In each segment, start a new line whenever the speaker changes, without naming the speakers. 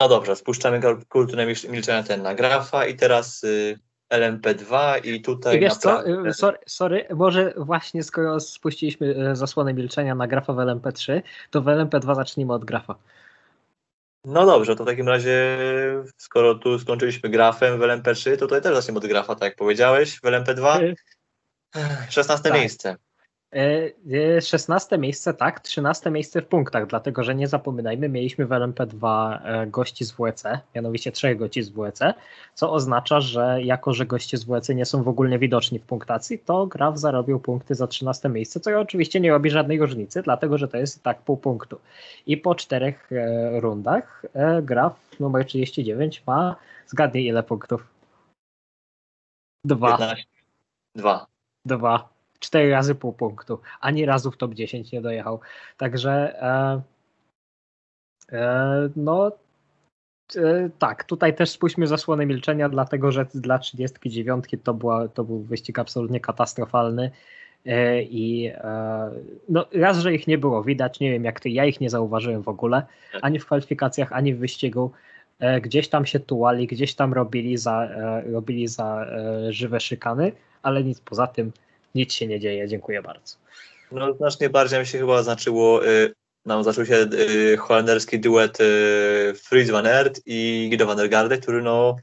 No dobrze, spuszczamy kul- kulturę milcz- milczenia ten na grafa i teraz y, LMP2 i tutaj
I wiesz co,
naprawdę-
y, sorry, sorry, może właśnie skoro spuściliśmy e, zasłonę milczenia na grafa w LMP3, to w LMP2 zacznijmy od grafa.
No dobrze, to w takim razie, skoro tu skończyliśmy grafem w LMP3, to tutaj też zaczniemy od grafa, tak jak powiedziałeś, w LMP2.
Y,
16
tak.
miejsce.
E, e, 16 miejsce, tak, 13 miejsce w punktach, dlatego że nie zapominajmy, mieliśmy w LMP2 e, gości z WEC, mianowicie trzech gości z WEC, co oznacza, że jako, że goście z WEC nie są w ogóle widoczni w punktacji, to Graf zarobił punkty za 13 miejsce, co oczywiście nie robi żadnej różnicy, dlatego że to jest i tak pół punktu. I po czterech e, rundach e, Graf numer 39 ma, zgadnij ile punktów? Dwa.
15. 2.
dwa, cztery razy pół punktu. Ani razu w top 10 nie dojechał. Także e, e, no e, tak, tutaj też spuśćmy zasłonę milczenia, dlatego że dla 39 to, była, to był wyścig absolutnie katastrofalny. E, I e, no, raz, że ich nie było widać, nie wiem jak ty, ja ich nie zauważyłem w ogóle, ani w kwalifikacjach, ani w wyścigu. E, Gdzieś tam się tułali, gdzieś tam robili za, robili za żywe szykany, ale nic poza tym, nic się nie dzieje. Dziękuję bardzo.
No znacznie bardziej mi się chyba znaczyło, y, nam zaczął się y, holenderski duet y, Fritz van Aert i Guido van der Garde, który no,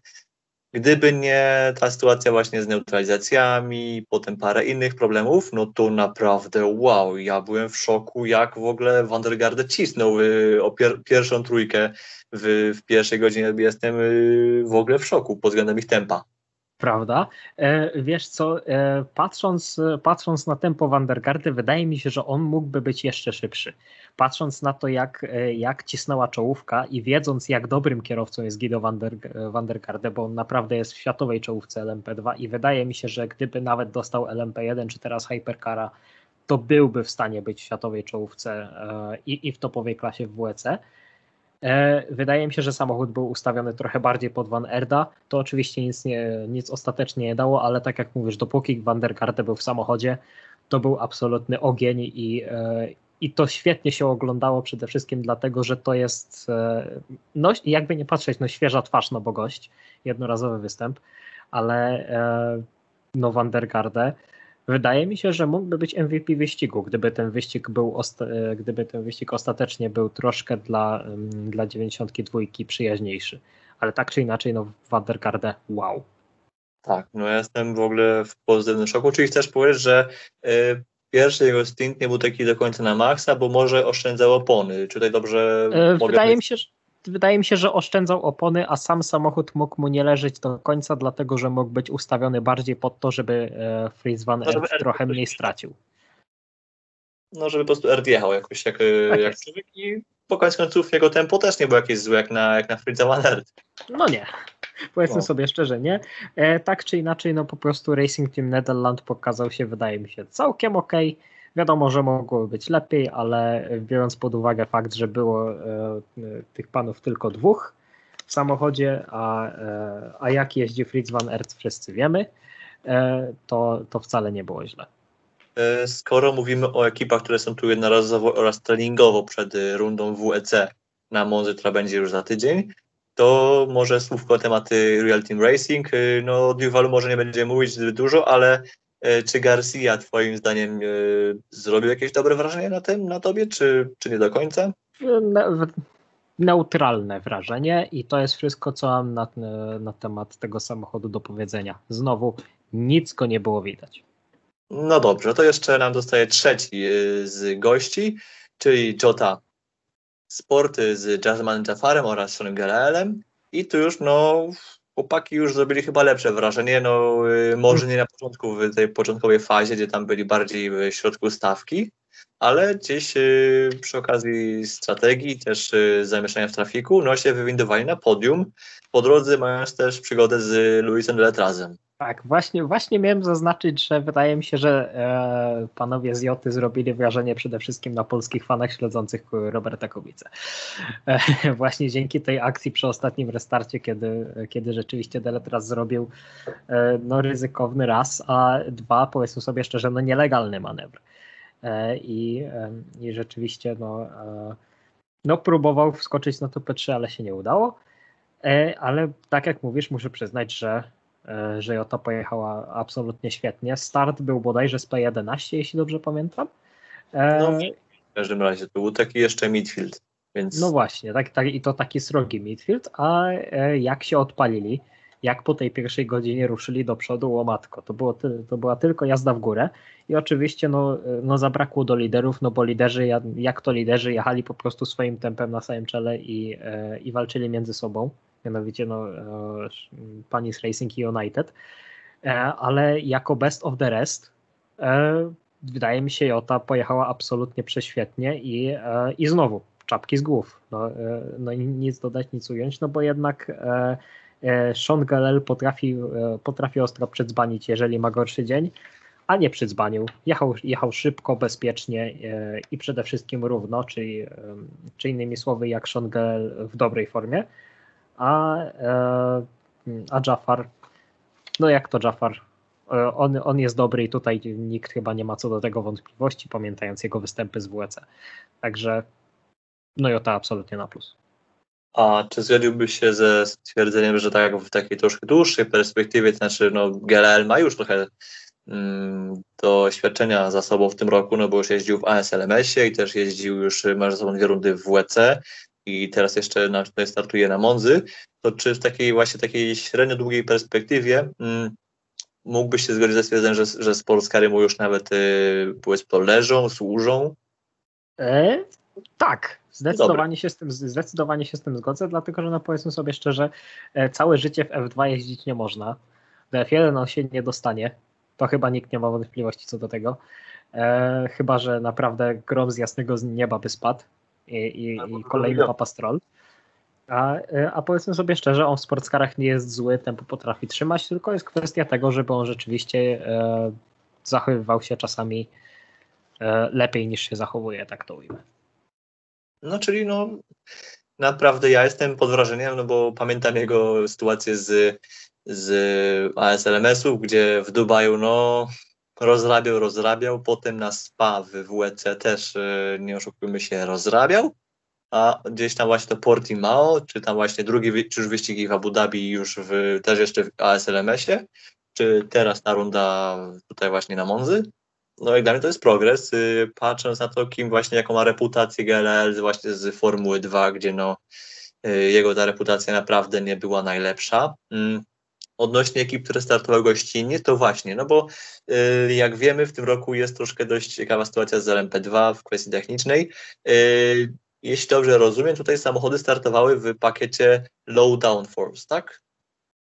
gdyby nie ta sytuacja właśnie z neutralizacjami, potem parę innych problemów, no to naprawdę wow, ja byłem w szoku, jak w ogóle van der Garde cisnął y, o pier pierwszą trójkę w, w pierwszej godzinie, jestem y, w ogóle w szoku pod względem ich tempa.
Prawda? E, wiesz co, e, patrząc, patrząc na tempo Vandergardy, wydaje mi się, że on mógłby być jeszcze szybszy. Patrząc na to, jak, e, jak cisnęła czołówka i wiedząc, jak dobrym kierowcą jest Guido Vander, Vandergarde, bo on naprawdę jest w światowej czołówce LMP2 i wydaje mi się, że gdyby nawet dostał LMP1 czy teraz Hypercara, to byłby w stanie być w światowej czołówce i w topowej klasie w WEC. E, Wydaje mi się, że samochód był ustawiony trochę bardziej pod Van Erda. To oczywiście nic, nie, nic ostatecznie nie dało, ale tak jak mówisz, dopóki Van der był w samochodzie, to był absolutny ogień i, e, i to świetnie się oglądało przede wszystkim dlatego, że to jest, e, no jakby nie patrzeć, no świeża twarz, no bo gość, jednorazowy występ, ale no Van der Garde Wydaje mi się, że mógłby być MVP wyścigu, gdyby ten wyścig był, e, gdyby ten wyścig ostatecznie był troszkę dla, dla 92 przyjaźniejszy. Ale tak czy inaczej, no Vandergarde, wow.
Tak, no ja jestem w ogóle w pozytywnym szoku. Czyli chcesz powiedzieć, że y, pierwszy jego stint nie był taki do końca na maksa, bo może oszczędzał opony. Czy tutaj dobrze
E,
mogę
Wydaje mi się, że Wydaje mi się, że oszczędzał opony, a sam samochód mógł mu nie leżeć do końca, dlatego że mógł być ustawiony bardziej pod to, żeby e, Fritz van
No, żeby
trochę mniej stracił.
no, żeby po prostu Erd jechał jakoś jak, y,
Tak
jak człowiek i po koniec końców jego tempo też nie było jakieś złe jak na, jak na Fritza Van.
No nie. Powiedzmy
No.
sobie szczerze, nie. E, tak czy inaczej, no po prostu Racing Team Netherland pokazał się, wydaje mi się, całkiem ok. Wiadomo, że mogło być lepiej, ale biorąc pod uwagę fakt, że było e, tych panów tylko dwóch w samochodzie, a, e, a jak jeździ Fritz van Ert wszyscy wiemy, e, to, to wcale nie było źle.
Skoro mówimy o ekipach, które są tu jednorazowo oraz treningowo przed rundą WEC na Monzy, która będzie już za tydzień, to może słówko tematy Real Team Racing. No o Duvalu może nie będziemy mówić zbyt dużo, ale czy Garcia twoim zdaniem y, zrobił jakieś dobre wrażenie na tym, na tobie, czy, czy nie do końca?
W- neutralne wrażenie i to jest wszystko, co mam na, na temat tego samochodu do powiedzenia. Znowu, nic go nie było widać.
No dobrze, to jeszcze nam dostaje trzeci z gości, czyli Jota Sporty z Jazzmanem Jafarem oraz Seanem Garaelem. I tu już, no, chłopaki już zrobili chyba lepsze wrażenie, no, y, może nie na początku, w tej początkowej fazie, gdzie tam byli bardziej w środku stawki, ale gdzieś y, przy okazji strategii, też y, zamieszania w trafiku, no się wywindowali na podium, po drodze mając też przygodę z Luisem Letrazem.
Tak, właśnie, właśnie miałem zaznaczyć, że wydaje mi się, że e, panowie z Joty zrobili wrażenie przede wszystkim na polskich fanach śledzących Roberta Kubicę. E, właśnie dzięki tej akcji przy ostatnim restarcie, kiedy, kiedy rzeczywiście Deletras zrobił e, no, ryzykowny raz, a dwa, powiedzmy sobie szczerze, no nielegalny manewr. E, I, e, I rzeczywiście no, e, No, próbował wskoczyć na top 3, ale się nie udało. Ale tak jak mówisz, muszę przyznać, że, że Jota pojechała absolutnie świetnie. Start był bodajże z P11, jeśli dobrze pamiętam.
E, no, w każdym razie to był taki jeszcze midfield. Więc...
No właśnie, tak, tak, i to taki srogi midfield, a jak się odpalili, jak po tej pierwszej godzinie ruszyli do przodu, łomatko, to, było, to była tylko jazda w górę i oczywiście no, no zabrakło do liderów, no bo liderzy, jak to liderzy, jechali po prostu swoim tempem na samym czele i, i walczyli między sobą mianowicie no, e, Panis Racing i United, e, ale jako best of the rest e, wydaje mi się Jota pojechała absolutnie prześwietnie i, i znowu czapki z głów. No, no nic dodać, nic ująć, no bo jednak Sean Gallel potrafi, potrafi ostro przydzbanić, jeżeli ma gorszy dzień, a nie przydzbanił. Jechał, jechał szybko, bezpiecznie i przede wszystkim równo, czyli, czy innymi słowy jak Sean Gallel w dobrej formie a, e, a Jafar, no jak to Jafar? E, on, on jest dobry i tutaj nikt chyba nie ma co do tego wątpliwości, pamiętając jego występy z WEC. Także no i to absolutnie na plus.
A czy zgodziłbyś się ze stwierdzeniem, że tak w takiej troszkę dłuższej perspektywie, to znaczy no GLL ma już trochę mm, doświadczenia za sobą w tym roku, no bo już jeździł w ASLMS-ie i też jeździł już, ma za sobą dwie rundy w WEC, i teraz jeszcze na, startuje na Monzy, to czy w takiej właśnie takiej średnio długiej perspektywie mm, mógłbyś się zgodzić ze stwierdzeniem, że, że sportskary mu już nawet y, powiedzmy leżą, służą?
E, tak, zdecydowanie się, z tym, zdecydowanie się z tym zgodzę, dlatego że no powiedzmy sobie szczerze, e, całe życie w F2 jeździć nie można. Do F1 on się nie dostanie, to chyba nikt nie ma wątpliwości co do tego. E, chyba, że naprawdę grom z jasnego nieba by spadł, i, i, i kolejny papastrol. A, e, a powiedzmy sobie szczerze, on w sportskarach nie jest zły, tempo potrafi trzymać, tylko jest kwestia tego, żeby on rzeczywiście e, zachowywał się czasami e, lepiej niż się zachowuje, tak to ujmę.
No czyli no naprawdę ja jestem pod wrażeniem, no bo pamiętam jego sytuację z, z ASLMS-ów, gdzie w Dubaju no rozrabiał, rozrabiał, potem na SPA w WEC też, e, nie oszukujmy się, rozrabiał, a gdzieś tam właśnie to Portimao, czy tam właśnie drugi czy już wyścigi w Abu Dhabi już w, też jeszcze w ASLMS-ie, czy teraz ta runda tutaj właśnie na Monzy. No i dla mnie to jest progres, y, patrząc na to, kim właśnie, jaką ma reputację GLL właśnie z Formuły 2, gdzie no y, jego ta reputacja naprawdę nie była najlepsza. Odnośnie ekip, które startowały gościnnie, to właśnie, no bo y, jak wiemy, w tym roku jest troszkę dość ciekawa sytuacja z LMP2 w kwestii technicznej. Y, jeśli dobrze rozumiem, tutaj samochody startowały w pakiecie low downforce, tak?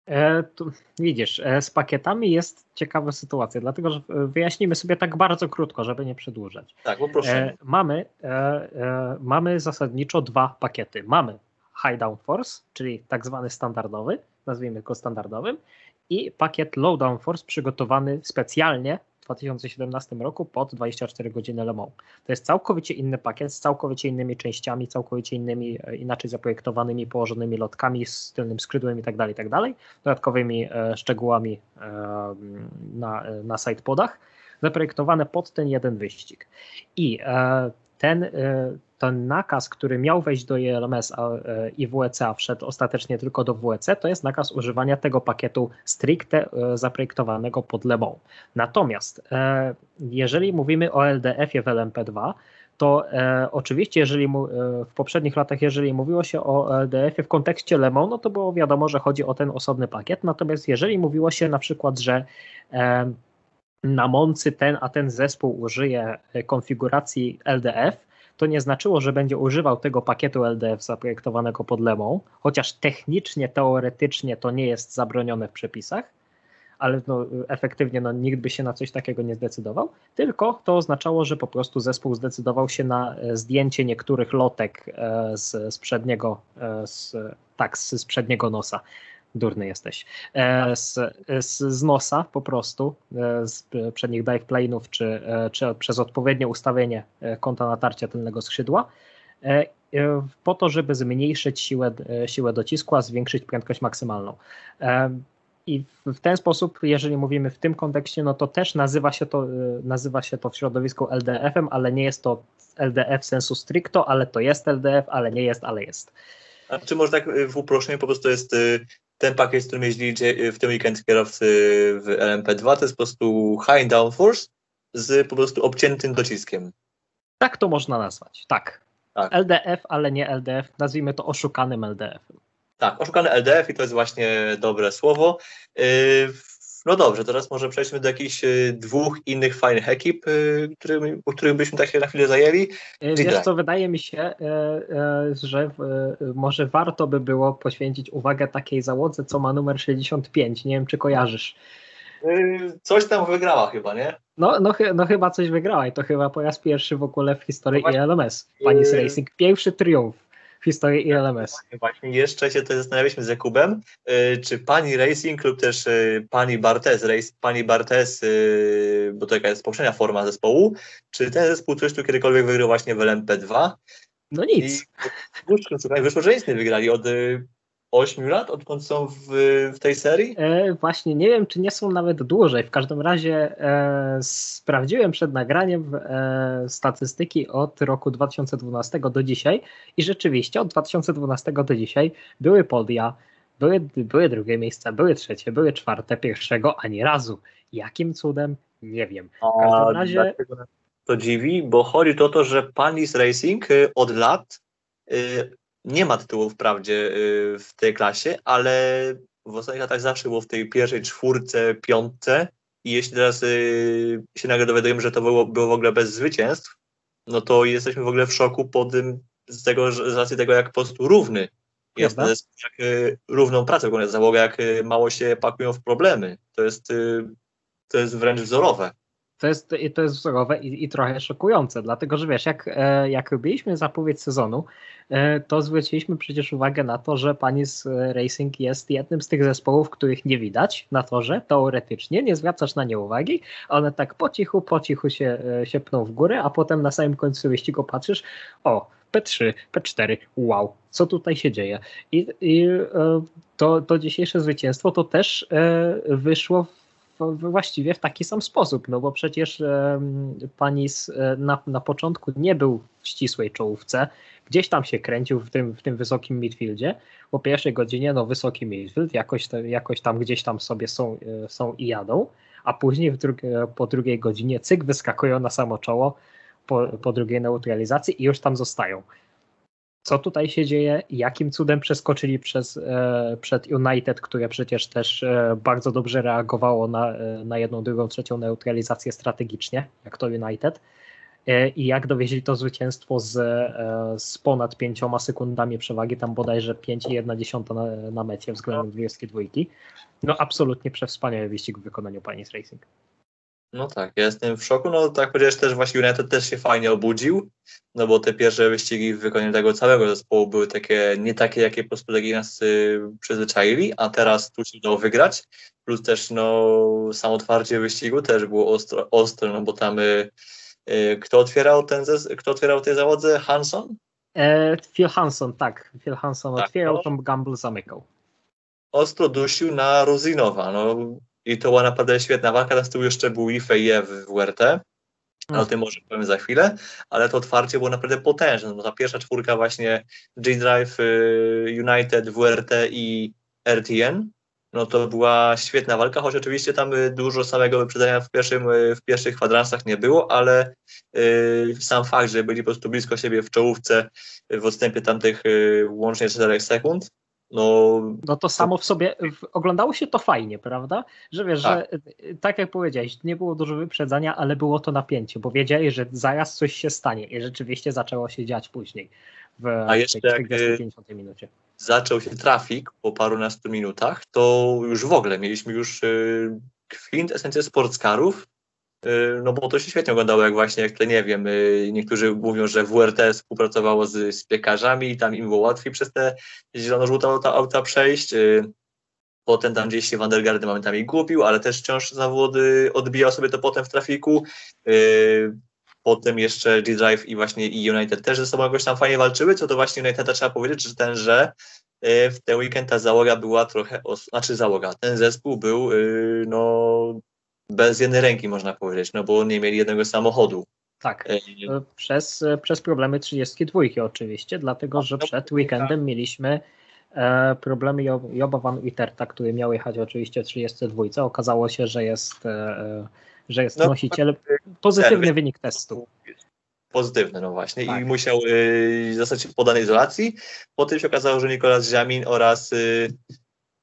E, tu, widzisz, e, z pakietami jest ciekawa sytuacja, dlatego że e, wyjaśnimy sobie tak bardzo krótko, żeby nie przedłużać.
Tak, poproszę. E,
mamy, e, e, mamy zasadniczo dwa pakiety. Mamy high downforce, czyli tak zwany standardowy, nazwijmy go standardowym, i pakiet Low Downforce przygotowany specjalnie w 2017 roku pod 24 godziny Le. To jest całkowicie inny pakiet z całkowicie innymi częściami, całkowicie innymi, e, inaczej zaprojektowanymi, położonymi lotkami z tylnym skrzydłem itd., tak itd., tak dodatkowymi e, szczegółami e, na, na sidepodach, zaprojektowane pod ten jeden wyścig. I ten ten nakaz, który miał wejść do ILMS e, i WEC, a wszedł ostatecznie tylko do WEC, to jest nakaz używania tego pakietu stricte e, zaprojektowanego pod Le Mans. Natomiast e, jeżeli mówimy o LDF-ie w LMP2, to e, oczywiście, jeżeli mu, e, w poprzednich latach, jeżeli mówiło się o LDF-ie w kontekście Le Mans, no to było wiadomo, że chodzi o ten osobny pakiet. Natomiast jeżeli mówiło się na przykład, że e, na Moncy ten a ten zespół użyje konfiguracji LDF, to nie znaczyło, że będzie używał tego pakietu LDF zaprojektowanego pod Lemą, chociaż technicznie, teoretycznie to nie jest zabronione w przepisach, ale no, efektywnie no, nikt by się na coś takiego nie zdecydował, tylko to oznaczało, że po prostu zespół zdecydował się na e, zdjęcie niektórych lotek e, z, z przedniego, e, z, tak, z, z przedniego nosa durny jesteś, e, z, z, z nosa po prostu, e, z przednich dive plane'ów, czy, e, czy przez odpowiednie ustawienie kąta natarcia tylnego skrzydła, po to, żeby zmniejszyć siłę, siłę docisku, a zwiększyć prędkość maksymalną. I w ten sposób, jeżeli mówimy w tym kontekście, no to też nazywa się to, nazywa się to w środowisku LDF-em, ale nie jest to LDF sensu stricto, ale to jest LDF, ale nie jest, ale jest.
A czy może tak w uproszczeniu po prostu jest ten pakiet, z którym jeździli y, w tym weekend kierowcy w LMP2, to jest po prostu high downforce z po prostu obciętym dociskiem.
Tak to można nazwać, tak. tak. LDF, ale nie LDF, nazwijmy to oszukanym LDF-em.
Tak, oszukany LDF i to jest właśnie dobre słowo. No dobrze, teraz może przejdźmy do jakichś y, dwóch innych fajnych ekip, y, którymi, o których byśmy tak się na chwilę zajęli.
Y, wiesz co, wydaje mi się, że może warto by było poświęcić uwagę takiej załodze, co ma numer 65. Nie wiem, czy kojarzysz.
Coś tam wygrała chyba, nie?
No, no, no chyba coś wygrała i to chyba po raz pierwszy w ogóle w historii no ILMS. Pani Racing. Pierwszy triumf historii ILMS.
Właśnie jeszcze się tutaj zastanawialiśmy z Jakubem, y, czy pani Racing lub też y, pani Bartes, race, pani Bartes, y, bo to jaka jest poprzednia forma zespołu, czy ten zespół coś tu kiedykolwiek wygrał właśnie w LMP2?
No nic.
I, wyszło, że nic nie wygrali od 8 lat, odkąd są w, w tej serii?
E, właśnie, nie wiem, czy nie są nawet dłużej. W każdym razie e, sprawdziłem przed nagraniem e, statystyki od roku 2012 do dzisiaj i rzeczywiście od 2012 do dzisiaj były podia, były, były drugie miejsca, były trzecie, były czwarte, pierwszego ani razu. Jakim cudem? Nie wiem. W każdym razie...
To dziwi, bo chodzi o to, że Panis Racing y, od lat y, nie ma tytułu wprawdzie y, w tej klasie, ale w ostatnich latach zawsze było w tej pierwszej czwórce, piątce i jeśli teraz y, się nagle dowiadujemy, że to było, było w ogóle bez zwycięstw, no to jesteśmy w ogóle w szoku po tym, z, tego, z racji tego, jak po prostu równy jest, jest jak y, równą pracę wykonuje załoga, jak mało się pakują w problemy. To jest, to jest wręcz wzorowe.
To jest, to jest wzorowe i, i trochę szokujące, dlatego że wiesz, jak, e, jak robiliśmy zapowiedź sezonu, e, to zwróciliśmy przecież uwagę na to, że Panis Racing jest jednym z tych zespołów, których nie widać na torze, teoretycznie, nie zwracasz na nie uwagi, one tak po cichu, po cichu się, e, się pną w górę, a potem na samym końcu wyścigu patrzysz, o, P3, P4, wow, co tutaj się dzieje? I, i to, to dzisiejsze zwycięstwo to też wyszło w właściwie w taki sam sposób, no bo przecież Panis e, na, na początku nie był w ścisłej czołówce, gdzieś tam się kręcił w tym, w tym wysokim midfieldzie. Po pierwszej godzinie, no wysoki midfield, jakoś, jakoś tam gdzieś tam sobie są, e, są i jadą, a później po drugiej godzinie cyk wyskakują na samo czoło po, po drugiej neutralizacji i już tam zostają co tutaj się dzieje, jakim cudem przeskoczyli przez, e, przed United, które przecież też e, bardzo dobrze reagowało na, e, na jedną, drugą, trzecią neutralizację strategicznie, jak to United. I jak dowieźli to zwycięstwo z, z ponad pięcioma sekundami przewagi, tam bodajże 5,1 na, na mecie względem 22. No absolutnie przewspaniały wyścig w wykonaniu Panis Racing.
No tak, ja jestem w szoku. No tak powiedziałeś też właśnie United też się fajnie obudził, no bo te pierwsze wyścigi w wykonaniu tego całego zespołu były takie, nie takie, jakie po prostu nas y, przyzwyczaili, a teraz tu się udało wygrać. Plus też no samo otwarcie wyścigu też było ostro, ostre, no bo tam y, y, kto otwierał ten kto otwierał tej załodze? Hanson?
E, Phil Hanson, tak. Phil Hanson tak, otwierał, no. Tom Gamble zamykał.
Ostro dusił na Rozinowa. No, i to była naprawdę świetna walka. Tam z tyłu jeszcze był Ifeje w WRT, no. o tym może powiem za chwilę, ale to otwarcie było naprawdę potężne. No, ta pierwsza czwórka właśnie G-Drive, y, United, WRT i RTN, no to była świetna walka, choć oczywiście tam y, dużo samego wyprzedzenia w, pierwszym, y, w pierwszych kwadransach nie było, ale y, sam fakt, że byli po prostu blisko siebie w czołówce w odstępie tamtych y, łącznie 4 sekund, no,
no to samo w sobie, oglądało się to fajnie, prawda? Że wiesz, tak. że tak jak powiedziałeś, nie było dużo wyprzedzania, ale było to napięcie, bo wiedzieli, że zaraz coś się stanie i rzeczywiście zaczęło się dziać później w
A jeszcze tej 50 minucie. Zaczął się trafik po parunastu minutach, to już w ogóle mieliśmy już y, kwint esencję sportskarów, Y, no bo to się świetnie oglądało, jak właśnie, jak to nie wiem, y, niektórzy mówią, że WRT współpracowało z, z piekarzami i tam im było łatwiej przez te zielono-żółte auta, auta przejść. Y, potem tam gdzieś się Vandergardy momentami gubił, ale też wciąż zawody odbijał sobie to potem w trafiku. Potem jeszcze G-Drive i właśnie i United też ze sobą jakoś tam fajnie walczyły, co to właśnie United trzeba powiedzieć, że ten, że w ten weekend ta załoga była trochę, znaczy załoga, ten zespół był no bez jednej ręki, można powiedzieć, no bo nie mieli jednego samochodu.
Tak,
E,
e, przez, e, przez problemy 32 oczywiście, dlatego że
No,
przed
no,
weekendem mieliśmy problemy Jo- Joba Van Uiterta, który miał jechać oczywiście w 32. Okazało się, że jest, że jest
No,
nosiciel, pozytywny wynik testu.
Pozytywny, no właśnie.
Tak.
I musiał y, zostać podany izolacji. Potem się okazało, że Nicolas Jamin oraz y,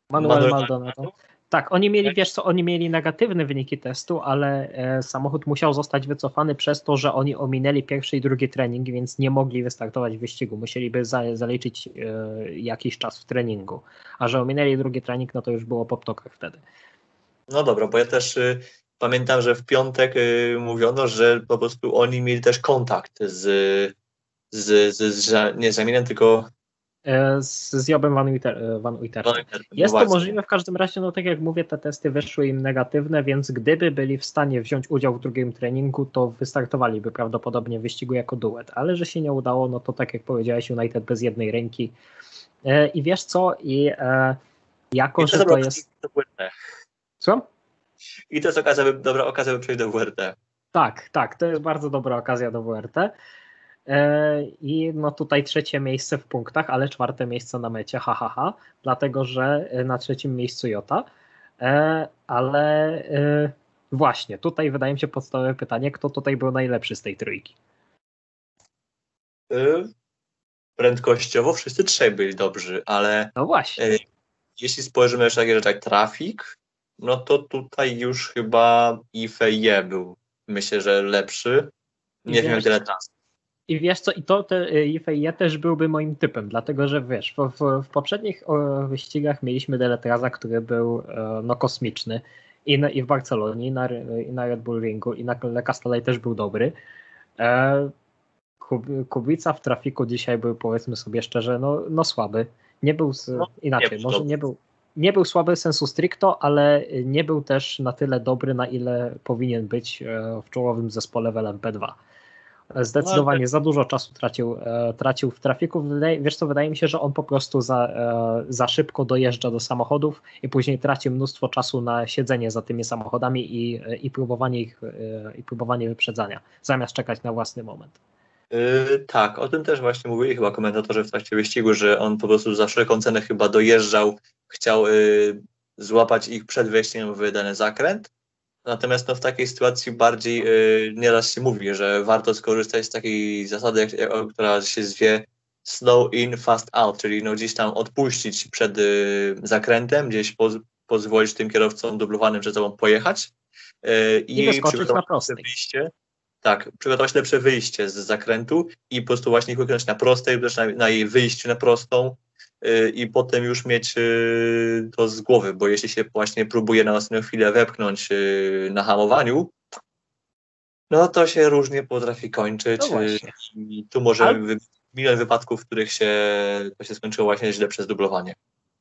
Manuel
Manuel
Maldonado. Tak, oni mieli, wiesz co, oni mieli negatywne wyniki testu, ale e, samochód musiał zostać wycofany przez to, że oni ominęli pierwszy i drugi trening, więc nie mogli wystartować w wyścigu. Musieliby za, zaliczyć e, jakiś czas w treningu. A że ominęli drugi trening, no to już było po ptokach wtedy.
No dobra, bo ja też y, pamiętam, że w piątek y, mówiono, że po prostu oni mieli też kontakt z, z, z, z nie z tylko
z, z Jobem Van, Uiter, e, Van
no
Jest to możliwe w każdym razie, no tak jak mówię, te testy wyszły im negatywne, więc gdyby byli w stanie wziąć udział w drugim treningu, to wystartowaliby prawdopodobnie w wyścigu jako duet, ale że się nie udało, no to tak jak powiedziałeś, United bez jednej ręki. E, I wiesz co, i e, jako,
I
że to jest...
I to jest okazja, dobra okazja, by przejść do WRT.
Tak, tak, to jest bardzo dobra okazja do WRT. E, I no tutaj trzecie miejsce w punktach, ale czwarte miejsce na mecie, ha, ha, ha, dlatego że e, na trzecim miejscu Jota. E, Ale właśnie, tutaj wydaje mi się podstawowe pytanie, kto tutaj był najlepszy z tej trójki?
Prędkościowo wszyscy trzej byli dobrzy, ale
No właśnie.
Jeśli spojrzymy jeszcze na takie rzeczy jak trafik, no to tutaj już chyba IFE był, myślę, że lepszy. Nie wiem, tyle trans.
I wiesz co, i to te, y, IFE też byłby moim typem, dlatego że wiesz, w, w, w poprzednich wyścigach mieliśmy Deletraza, który był e, no, kosmiczny i, na, i w Barcelonie, i na, i na Red Bull Ringu, i na Le Castellet też był dobry. E, Kub- Kubica w trafiku dzisiaj był, powiedzmy sobie szczerze, no, no słaby. Nie był, z,
No,
inaczej,
nie
może nie był, nie był słaby sensu stricto, ale nie był też na tyle dobry, na ile powinien być e, w czołowym zespole w LMP2. Zdecydowanie za dużo czasu tracił, e, tracił w trafiku. Wiesz co, wydaje mi się, że on po prostu za, e, za szybko dojeżdża do samochodów i później traci mnóstwo czasu na siedzenie za tymi samochodami i, i, próbowanie, ich, e, i próbowanie wyprzedzania, zamiast czekać na własny moment.
Yy, tak, o tym też właśnie mówili chyba komentatorzy w trakcie wyścigu, że on po prostu za wszelką cenę chyba dojeżdżał, chciał yy, złapać ich przed wejściem w dany zakręt. Natomiast no, w takiej sytuacji bardziej yy, nieraz się mówi, że warto skorzystać z takiej zasady, która się zwie slow in, fast out, czyli no, gdzieś tam odpuścić przed yy, zakrętem, gdzieś poz, pozwolić tym kierowcom dublowanym przed sobą pojechać yy,
I wyskoczyć
przygotować
prostej.
wyjście. Tak, przygotować lepsze wyjście z zakrętu i po prostu właśnie wykręcić na prostej, na, na jej wyjściu na prostą i potem już mieć yy, to z głowy, bo jeśli się właśnie próbuje na ostatnią chwilę wepchnąć yy, na hamowaniu, no to się różnie potrafi kończyć
No
yy, i tu może wy, milion wypadków, w których się to się skończyło właśnie źle przez dublowanie.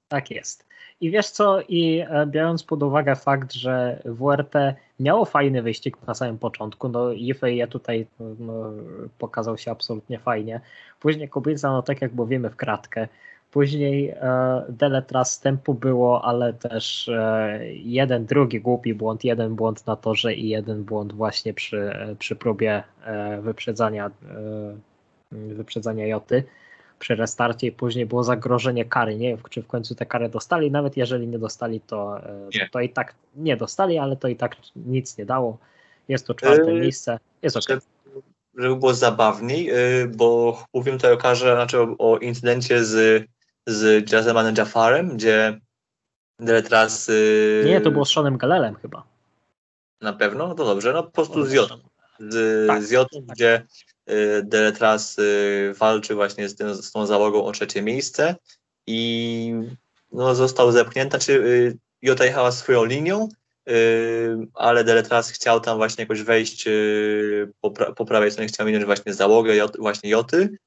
Tak jest. I wiesz co, i e, biorąc pod uwagę fakt, że WRT miało fajny wyścig na samym początku, no IFE tutaj no, pokazał się absolutnie fajnie. Później Kubica, no tak jak mówimy, w kratkę. Później e, Deletras tempu było, ale też e, jeden, drugi głupi błąd, jeden błąd na torze i jeden błąd właśnie przy, e, przy próbie e, wyprzedzania, e, wyprzedzania Joty przy restarcie i później było zagrożenie kary. Nie wiem, czy w końcu tę karę dostali. Nawet jeżeli nie dostali, to, e,
Nie.
to i tak nie dostali, ale to i tak nic nie dało. Jest to czwarte
Yy,
miejsce. Jest ok.
Żeby, żeby było zabawniej, yy, bo mówimy tutaj o karze, znaczy o, o incydencie z, z Jazemanem Jafarem, gdzie Deletras... Yy,
Nie, to było z Seanem Galelem chyba.
Na pewno? No to dobrze, no po prostu z Jotą. Z,
Tak,
z Jotą,
tak.
gdzie y, Deletras y, walczy właśnie z, tym, z tą załogą o trzecie miejsce i no, został zepchnięty, czy y, Jota jechała swoją linią, y, ale Deletras chciał tam właśnie jakoś wejść po, pra, po prawej stronie, chciał minąć właśnie załogę Jot, właśnie Joty,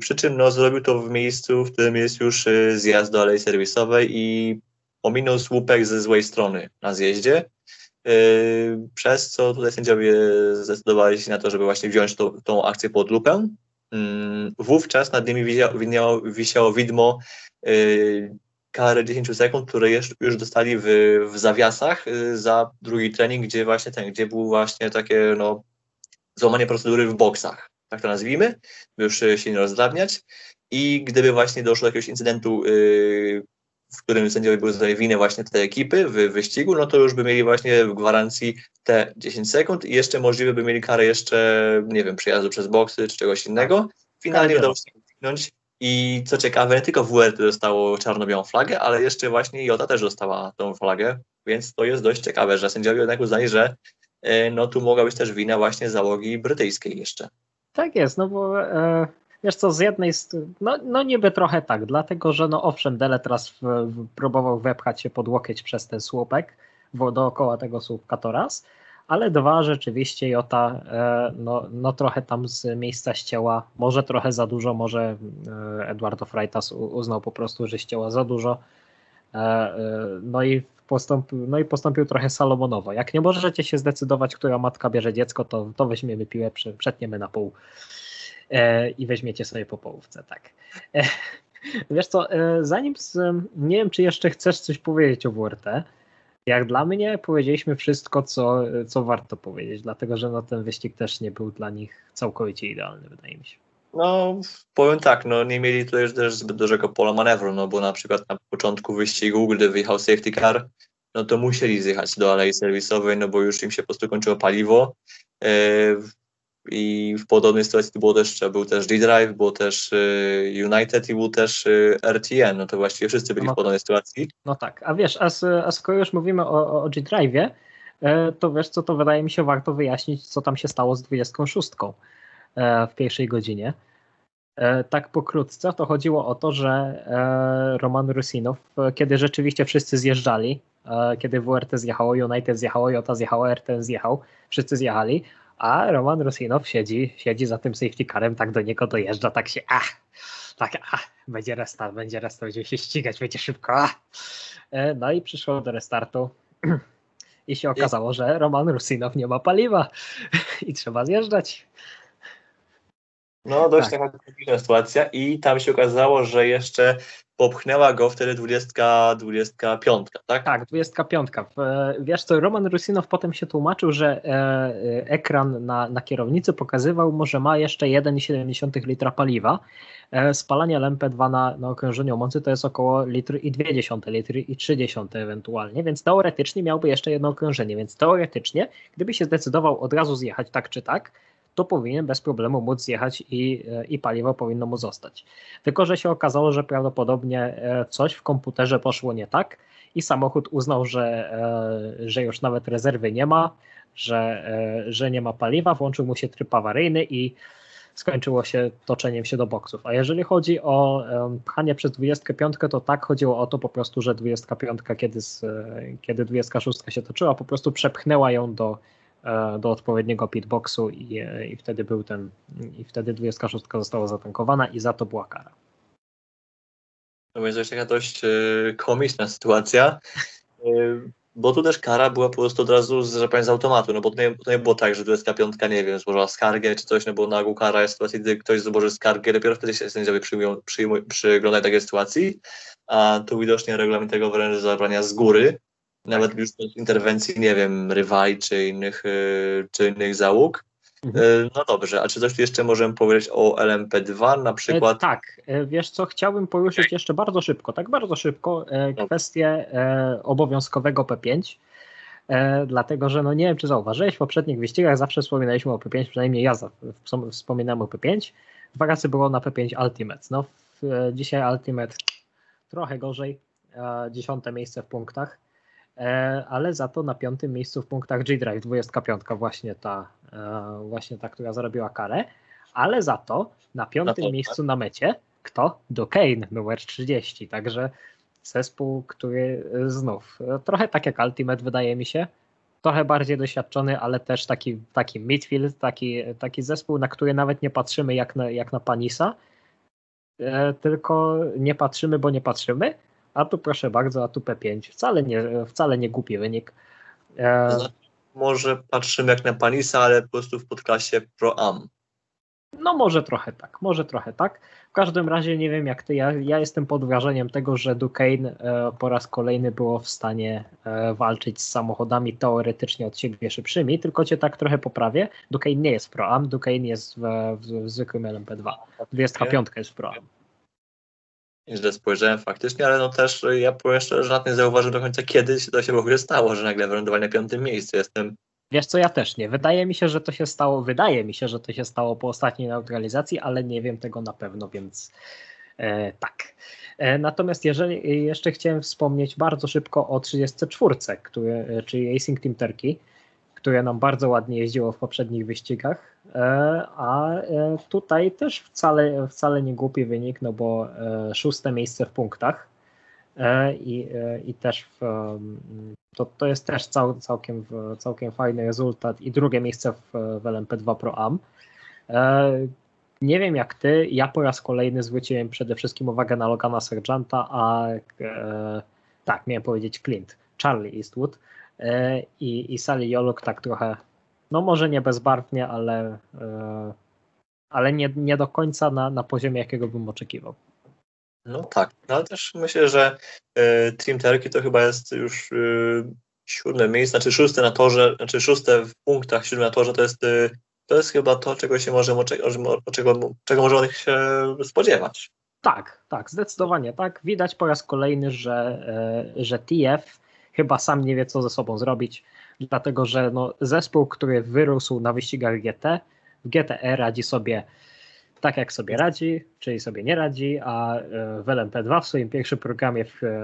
przy czym no, zrobił to w miejscu, w którym jest już y, zjazd do alei serwisowej i ominął słupek ze złej strony na zjeździe, Yy, przez co tutaj sędziowie zdecydowali się na to, żeby właśnie wziąć tą, tą akcję pod lupę. Yy, Wówczas nad nimi wisiało, wisiało, widmo kary 10 sekund, które już, dostali w, w zawiasach za drugi trening, gdzie właśnie ten, gdzie był właśnie takie no złamanie procedury w boksach, tak to nazwijmy, by już się nie rozdrabniać. I gdyby właśnie doszło do jakiegoś incydentu, yy, w którym sędziowie były za winę właśnie tej ekipy w wyścigu, no to już by mieli właśnie w gwarancji te 10 sekund i jeszcze możliwe by mieli karę jeszcze, nie wiem, przejazdu przez boksy czy czegoś innego. Finalnie udało się uniknąć i co ciekawe, nie tylko WRT dostało czarno-białą flagę, ale jeszcze właśnie Jota też dostała tą flagę, więc to jest dość ciekawe, że sędziowie jednak uznali, że e, no tu mogła być też wina właśnie załogi brytyjskiej jeszcze.
Tak jest, no bo e, wiesz co, z jednej strony, no, no niby trochę tak, dlatego że no owszem, Dele teraz w, w, próbował wepchać się pod łokieć przez ten słupek, bo dookoła tego słupka to raz, ale dwa, rzeczywiście Jota e, no, no trochę tam z miejsca ścięła, może trochę za dużo, może e, Eduardo Freitas uznał po prostu, że ścięła za dużo, e, no i postąpił, no i postąpił trochę salomonowo. Jak nie możecie się zdecydować, która matka bierze dziecko, to, to weźmiemy piłę, przetniemy na pół i weźmiecie sobie po połówce, tak. Wiesz co, zanim, z, nie wiem, czy jeszcze chcesz coś powiedzieć o WRT, jak dla mnie powiedzieliśmy wszystko, co, co warto powiedzieć, dlatego że no, ten wyścig też nie był dla nich całkowicie idealny, wydaje mi się.
No, powiem tak, no nie mieli tutaj też zbyt dużego pola manewru, no bo na przykład na początku wyścigu, gdy wyjechał safety car, no to musieli zjechać do alei serwisowej, no bo już im się po prostu kończyło paliwo. E, i w podobnej sytuacji było też, był też D-Drive, było też y, United i był też y, RTN, no to właściwie wszyscy byli no, w podobnej sytuacji.
No tak, a wiesz, a, a skoro już mówimy o, o G-Drive'ie, e, to wiesz co, to wydaje mi się warto wyjaśnić, co tam się stało z 26 e, w pierwszej godzinie. E, tak pokrótce, to chodziło o to, że Roman Rusinow, kiedy rzeczywiście wszyscy zjeżdżali, kiedy WRT zjechało, United zjechało, Jota zjechało, RTN zjechał, wszyscy zjechali, a Roman Rusinow siedzi, siedzi za tym safety carem, tak do niego dojeżdża, tak się, ach, tak, ach, będzie restart, będzie restart, będzie się ścigać, będzie szybko, ach. E, no i przyszło do restartu i się okazało, że Roman Rusinow nie ma paliwa i trzeba zjeżdżać.
No, dość tak. taka sytuacja i tam się okazało, że jeszcze popchnęła go wtedy 20, 25, tak?
Tak, 25. Wiesz co, Roman Rusinow potem się tłumaczył, że e, e, ekran na, na kierownicy pokazywał mu, że ma jeszcze 1,7 litra paliwa. E, spalanie LMP2 na, na okrążeniu mocy to jest około litry i 0,2 litry i 0,3 ewentualnie, więc teoretycznie miałby jeszcze jedno okrążenie, więc teoretycznie, gdyby się zdecydował od razu zjechać tak czy tak, to powinien bez problemu móc zjechać i, e, i paliwo powinno mu zostać. Tylko, że się okazało, że prawdopodobnie e, coś w komputerze poszło nie tak i samochód uznał, że, e, że już nawet rezerwy nie ma, że, że nie ma paliwa, włączył mu się tryb awaryjny i skończyło się toczeniem się do boksów. A jeżeli chodzi o pchanie przez 25, to tak chodziło o to po prostu, że 25, kiedy, kiedy 26 się toczyła, po prostu przepchnęła ją do, do odpowiedniego pitboxu i, e, i wtedy był ten, i wtedy 26 została zatankowana i za to była kara.
No to jest taka dość y, komiczna sytuacja, bo tu też kara była po prostu od razu, że powiem, z automatu, no bo to nie, to nie było tak, że 25, nie wiem, złożyła skargę czy coś, no bo na ogół kara jest sytuacji, gdy ktoś złoży skargę, dopiero wtedy się sędziowie przyjmują, przyjmują, przyglądają takiej sytuacji, a tu widocznie regulamin tego wręcz zabrania z góry, nawet tak. już bez interwencji, nie wiem, rywali czy innych, y, czy innych załóg. Mhm. Y, no dobrze, a czy coś jeszcze możemy powiedzieć o LMP2 na przykład?
E, tak, e, wiesz co, chciałbym poruszyć jeszcze bardzo szybko, tak bardzo szybko, e, kwestię obowiązkowego P5, e, dlatego że no nie wiem, czy zauważyłeś, w poprzednich wyścigach zawsze wspominaliśmy o P5, przynajmniej ja za, wspominałem o P5, dwa razy było na P5 Ultimate, no w, dzisiaj Ultimate trochę gorzej, dziesiąte miejsce w punktach, ale za to na piątym miejscu w punktach G-Drive 25 właśnie ta, e, właśnie ta, która zarobiła karę, ale za to na piątym na miejscu na mecie kto? Duquesne numer 30, także zespół, który znów trochę tak jak Ultimate wydaje mi się, trochę bardziej doświadczony, ale też taki, taki midfield, taki, taki zespół, na który nawet nie patrzymy jak na, jak na Panisa, e, tylko nie patrzymy, bo nie patrzymy, a tu proszę bardzo, a tu P5. Wcale nie, wcale nie głupi wynik.
E... Znaczy, może patrzymy jak na Panisa, ale po prostu w podklasie Pro Am.
No może trochę tak, może trochę tak. każdym razie nie wiem jak ty, ja, ja jestem pod wrażeniem tego, że Duquesne e, po raz kolejny było w stanie e, walczyć z samochodami teoretycznie od siebie szybszymi, tylko cię tak trochę poprawię. Duquesne nie jest Pro-Am, Duquesne jest w, w, w zwykłym LMP2. 25 jest w Pro-Am.
Źle spojrzałem faktycznie, ale no też ja powiem szczerze, że nie zauważyłem do końca kiedy się to się w ogóle stało, że nagle wylądowali na piątym miejscu. Jestem
Wiesz co, ja też nie. Wydaje mi się, że to się stało, wydaje mi się, że to się stało po ostatniej neutralizacji, ale nie wiem tego na pewno, więc e, tak. E, natomiast jeżeli jeszcze chciałem wspomnieć bardzo szybko o 34, który, czyli Racing Team Turkey, które nam bardzo ładnie jeździło w poprzednich wyścigach, e, a e, tutaj też wcale, wcale nie głupi wynik, no bo e, szóste miejsce w punktach. I, i też w, to, to jest też cał, całkiem, całkiem fajny rezultat. I drugie miejsce w, w LMP2 Pro Am. Nie wiem jak ty, ja po raz kolejny zwróciłem przede wszystkim uwagę na Logana Sergeanta, a tak, miałem powiedzieć Clint, Charlie Eastwood i, i Sally Joluk tak trochę, no może nie bezbarwnie, ale, e, ale nie, nie do końca na, na poziomie, jakiego bym oczekiwał.
No tak, no ale też myślę, że y, to chyba jest już y, siódme miejsce, znaczy szóste na torze, znaczy szóste w punktach, siódme na torze to jest, y, to jest chyba to, czego się możemy, czego, czego możemy się spodziewać.
Tak, tak, zdecydowanie tak. Widać po raz kolejny, że, że TF chyba sam nie wie, co ze sobą zrobić, dlatego że no, zespół, który wyrósł na wyścigach GT, w GTE radzi sobie tak jak sobie radzi, czyli sobie nie radzi, a e, w LMP2 w swoim pierwszym programie w, e,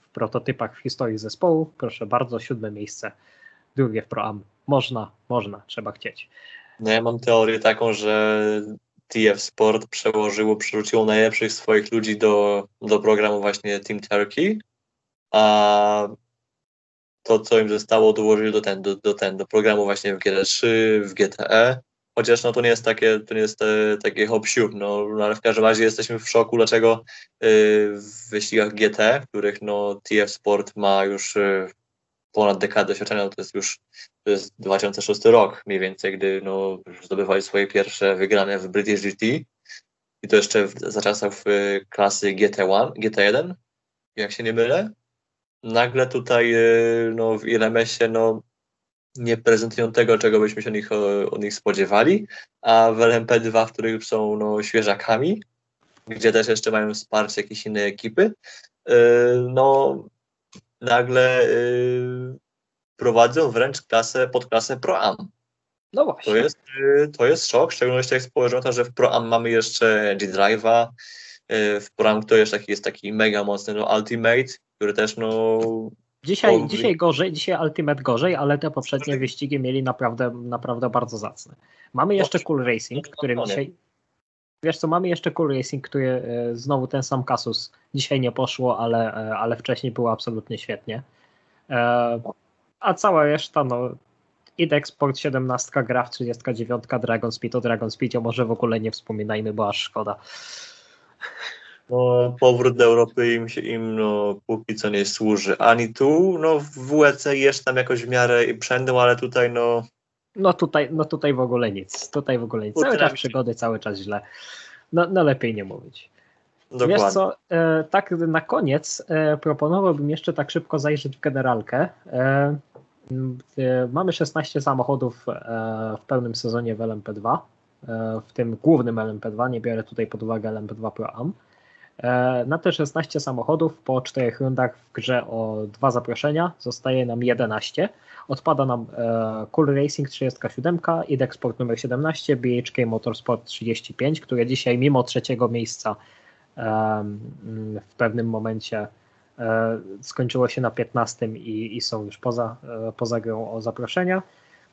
w prototypach w historii zespołu, proszę bardzo, siódme miejsce, drugie w ProAm. Można, można, trzeba chcieć.
No ja mam teorię taką, że TF Sport przełożyło, przerzuciło najlepszych swoich ludzi do, do programu właśnie Team Turkey, a to, co im zostało, dołożyli do, ten, do, do, ten, do programu właśnie w GT3, w GTE chociaż no to nie jest takie, to nie jest e, takie hop no, no, ale w każdym razie jesteśmy w szoku, dlaczego e, w wyścigach GT, w których no TF Sport ma już e, ponad dekadę doświadczenia, to jest już to jest 2006 rok mniej więcej, gdy no, zdobywali swoje pierwsze wygrane w British GT i to jeszcze w, za czasów e, klasy GT1, GT1, jak się nie mylę. Nagle tutaj e, no, w ILMS-ie no, nie prezentują tego, czego byśmy się od nich, od nich spodziewali, a w LMP2, w których są no, świeżakami, gdzie też jeszcze mają wsparcie jakiejś innej ekipy, yy, no nagle yy, prowadzą wręcz klasę, pod klasę Pro-Am.
No właśnie.
To jest, to jest szok, w szczególności jak spojrzymy to, że w Pro-Am mamy jeszcze G-Drive'a, w Pro-Am to jeszcze taki, jest taki mega mocny no, Ultimate, który też no,
Dzisiaj, dzisiaj gorzej, dzisiaj Ultimate gorzej, ale te poprzednie wyścigi mieli naprawdę, naprawdę bardzo zacne. Mamy jeszcze Cool Racing, który dzisiaj. Wiesz co, mamy jeszcze Cool Racing, który e, znowu ten sam kasus dzisiaj nie poszło, ale, e, ale wcześniej było absolutnie świetnie. E, a cała reszta, no id Export 17, gra w 39, Dragon Speed o Dragon Speedzie może w ogóle nie wspominajmy, bo aż szkoda
no, powrót do Europy im się im no, póki co nie służy. Ani tu, no w WEC jest tam jakoś w miarę i przędą, ale tutaj no...
No tutaj, no tutaj w ogóle nic. Tutaj w ogóle nic. Cały czas przygody, cały czas źle. No, no lepiej nie mówić. Dokładnie. Wiesz co, e, tak na koniec e, proponowałbym jeszcze tak szybko zajrzeć w generalkę. E, e mamy 16 samochodów e, w pełnym sezonie w LMP2, e, w tym głównym LMP2, nie biorę tutaj pod uwagę LMP2 Pro Am. E, na te 16 samochodów po czterech rundach w grze o dwa zaproszenia zostaje nam 11. Odpada nam e, Cool Racing 37, Idexport numer 17, BHK Motorsport 35, które dzisiaj mimo trzeciego miejsca w pewnym momencie e, skończyło się na 15 i, i są już poza, poza grą o zaproszenia.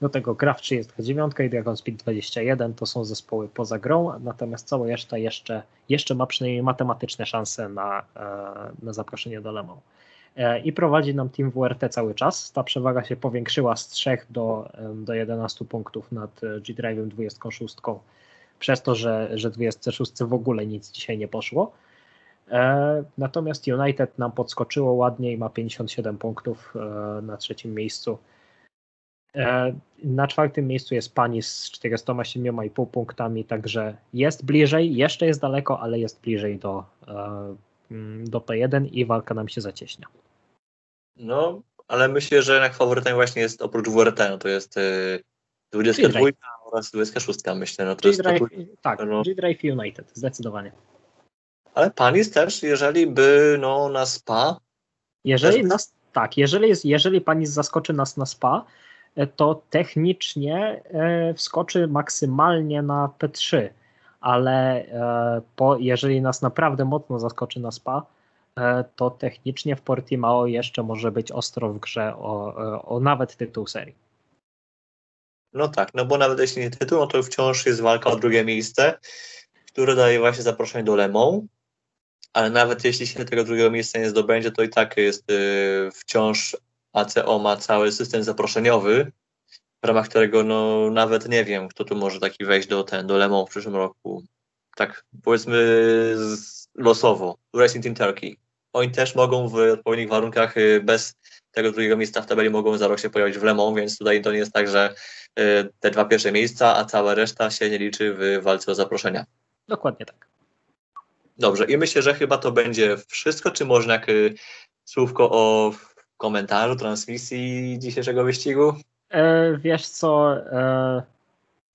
Do tego Graf 39 i Dragon Speed 21 to są zespoły poza grą, natomiast cała reszta jeszcze, jeszcze ma przynajmniej matematyczne szanse na, e, na zaproszenie do Lemą. E, I prowadzi nam Team WRT cały czas. Ta przewaga się powiększyła z 3 do, do 11 punktów nad G-Drive'em 26, przez to, że, że 26 w ogóle nic dzisiaj nie poszło. E, natomiast United nam podskoczyło ładnie i ma 57 punktów na trzecim miejscu E, na czwartym miejscu jest pani z 407,5 punktami, także jest bliżej, jeszcze jest daleko, ale jest bliżej do, e, mm, do P1 i walka nam się zacieśnia.
No, ale myślę, że jednak faworytem właśnie jest oprócz WRT, no to jest y, 22 oraz 26, myślę. No to jest to,
tak,
no.
G-Drive United, zdecydowanie.
ale Panis też, jeżeli by no, na SPA,
Jeżeli
Też-
nas, tak, jeżeli, jest, jeżeli pani zaskoczy nas na SPA, e, to technicznie e, wskoczy maksymalnie na P3, ale e, po, jeżeli nas naprawdę mocno zaskoczy na SPA, e, to technicznie w Portimao jeszcze może być ostro w grze o, o nawet tytuł serii.
no tak, no bo nawet jeśli nie tytuł, no to wciąż jest walka o drugie miejsce, które daje właśnie zaproszenie do Lemą, ale nawet jeśli się tego drugiego miejsca nie zdobędzie, to i tak jest wciąż ACO ma cały system zaproszeniowy, w ramach którego no nawet nie wiem, kto tu może taki wejść do ten, do Lemą w przyszłym roku. Tak powiedzmy losowo. Racing Team Turkey. Oni też mogą w odpowiednich warunkach y, bez tego drugiego miejsca w tabeli mogą za rok się pojawić w Le Mans, więc tutaj to nie jest tak, że y, te dwa pierwsze miejsca, a cała reszta się nie liczy w walce o zaproszenia.
Dokładnie tak.
Dobrze, i myślę, że chyba to będzie wszystko. Czy można jak, słówko o komentarzu, transmisji dzisiejszego wyścigu?
E, wiesz co, e,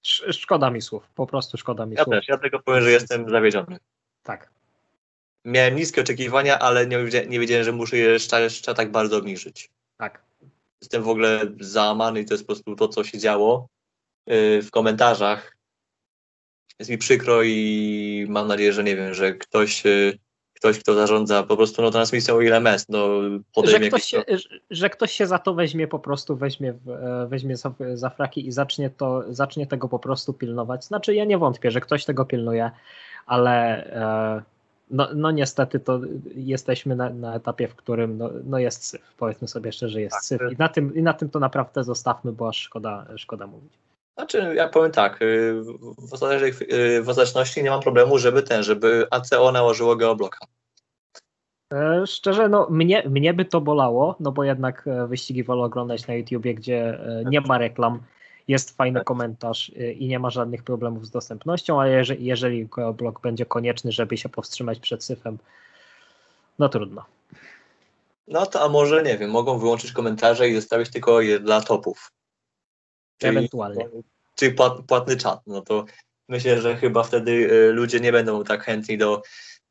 sz, szkoda mi słów, po prostu szkoda mi
Ja
słów.
też, ja tylko powiem, że jestem zawiedziony.
Tak.
Miałem niskie oczekiwania, ale nie, nie wiedziałem, że muszę je jeszcze, tak bardzo obniżyć.
Tak.
Jestem w ogóle załamany i to jest po prostu to, co się działo y, w komentarzach. Jest mi przykro i mam nadzieję, że nie wiem, że ktoś, y, ktoś kto zarządza po prostu no, transmisją ILMS, no
Że
podejmie
ktoś,
jakieś-
się, że- że ktoś się za to weźmie, po prostu weźmie, e, weźmie za, za fraki i zacznie, to, zacznie tego po prostu pilnować. Znaczy, ja nie wątpię, że ktoś tego pilnuje, ale e, no, no niestety to jesteśmy na, na etapie, w którym no, no jest syf. Powiedzmy sobie szczerze, jest
Tak,
syf. I na, tym, I na tym to naprawdę zostawmy, bo szkoda, szkoda mówić.
Znaczy, ja powiem tak, y, w, ostatecznej- y, w ostateczności nie mam problemu, żeby ten, żeby ACO nałożyło geobloka.
E, Szczerze, no mnie, mnie by to bolało, no bo jednak e, wyścigi wolę oglądać na YouTubie, gdzie e, nie ma reklam, jest fajny
Tak.
komentarz i nie ma żadnych problemów z dostępnością, ale jeżeli, jeżeli blok będzie konieczny, żeby się powstrzymać przed syfem, no trudno.
No to a może, nie wiem, mogą wyłączyć komentarze i zostawić tylko je dla topów.
Ewentualnie.
Czyli płat, płatny czat. No to myślę, że chyba wtedy y, ludzie nie będą tak chętni do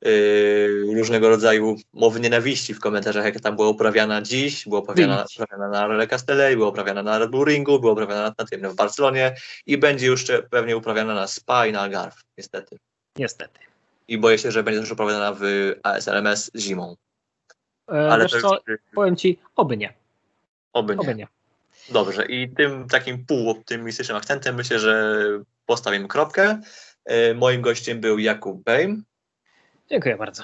y, różnego rodzaju mowy nienawiści w komentarzach, jaka tam była uprawiana dziś, była uprawiana, uprawiana na Rele Castelli, była uprawiana na Red Bull Ringu, była uprawiana na, tym w Barcelonie i będzie już pewnie uprawiana na Spa i na Algarve, niestety.
Niestety.
I boję się, że będzie też uprawiana w ASLMS zimą.
E,
Ale to
co, powiem ci, oby nie,
oby nie.
oby nie.
Dobrze, i tym takim półoptymistycznym akcentem myślę, że postawimy kropkę. E, Moim gościem był Jakub Bejm.
Dziękuję bardzo.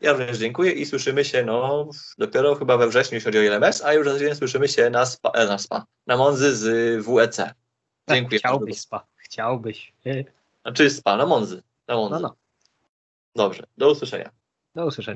Ja również dziękuję i słyszymy się no, dopiero chyba we wrześniu, jeśli chodzi o LMS, a już za tydzień słyszymy się na SPA, e, na, SPA, na Monzy z WEC. Dziękuję.
Tak, chciałbyś, spa, chciałbyś.
Znaczy SPA, na Monzy. Na Monzy.
No, no.
Dobrze, do usłyszenia.
Do usłyszenia.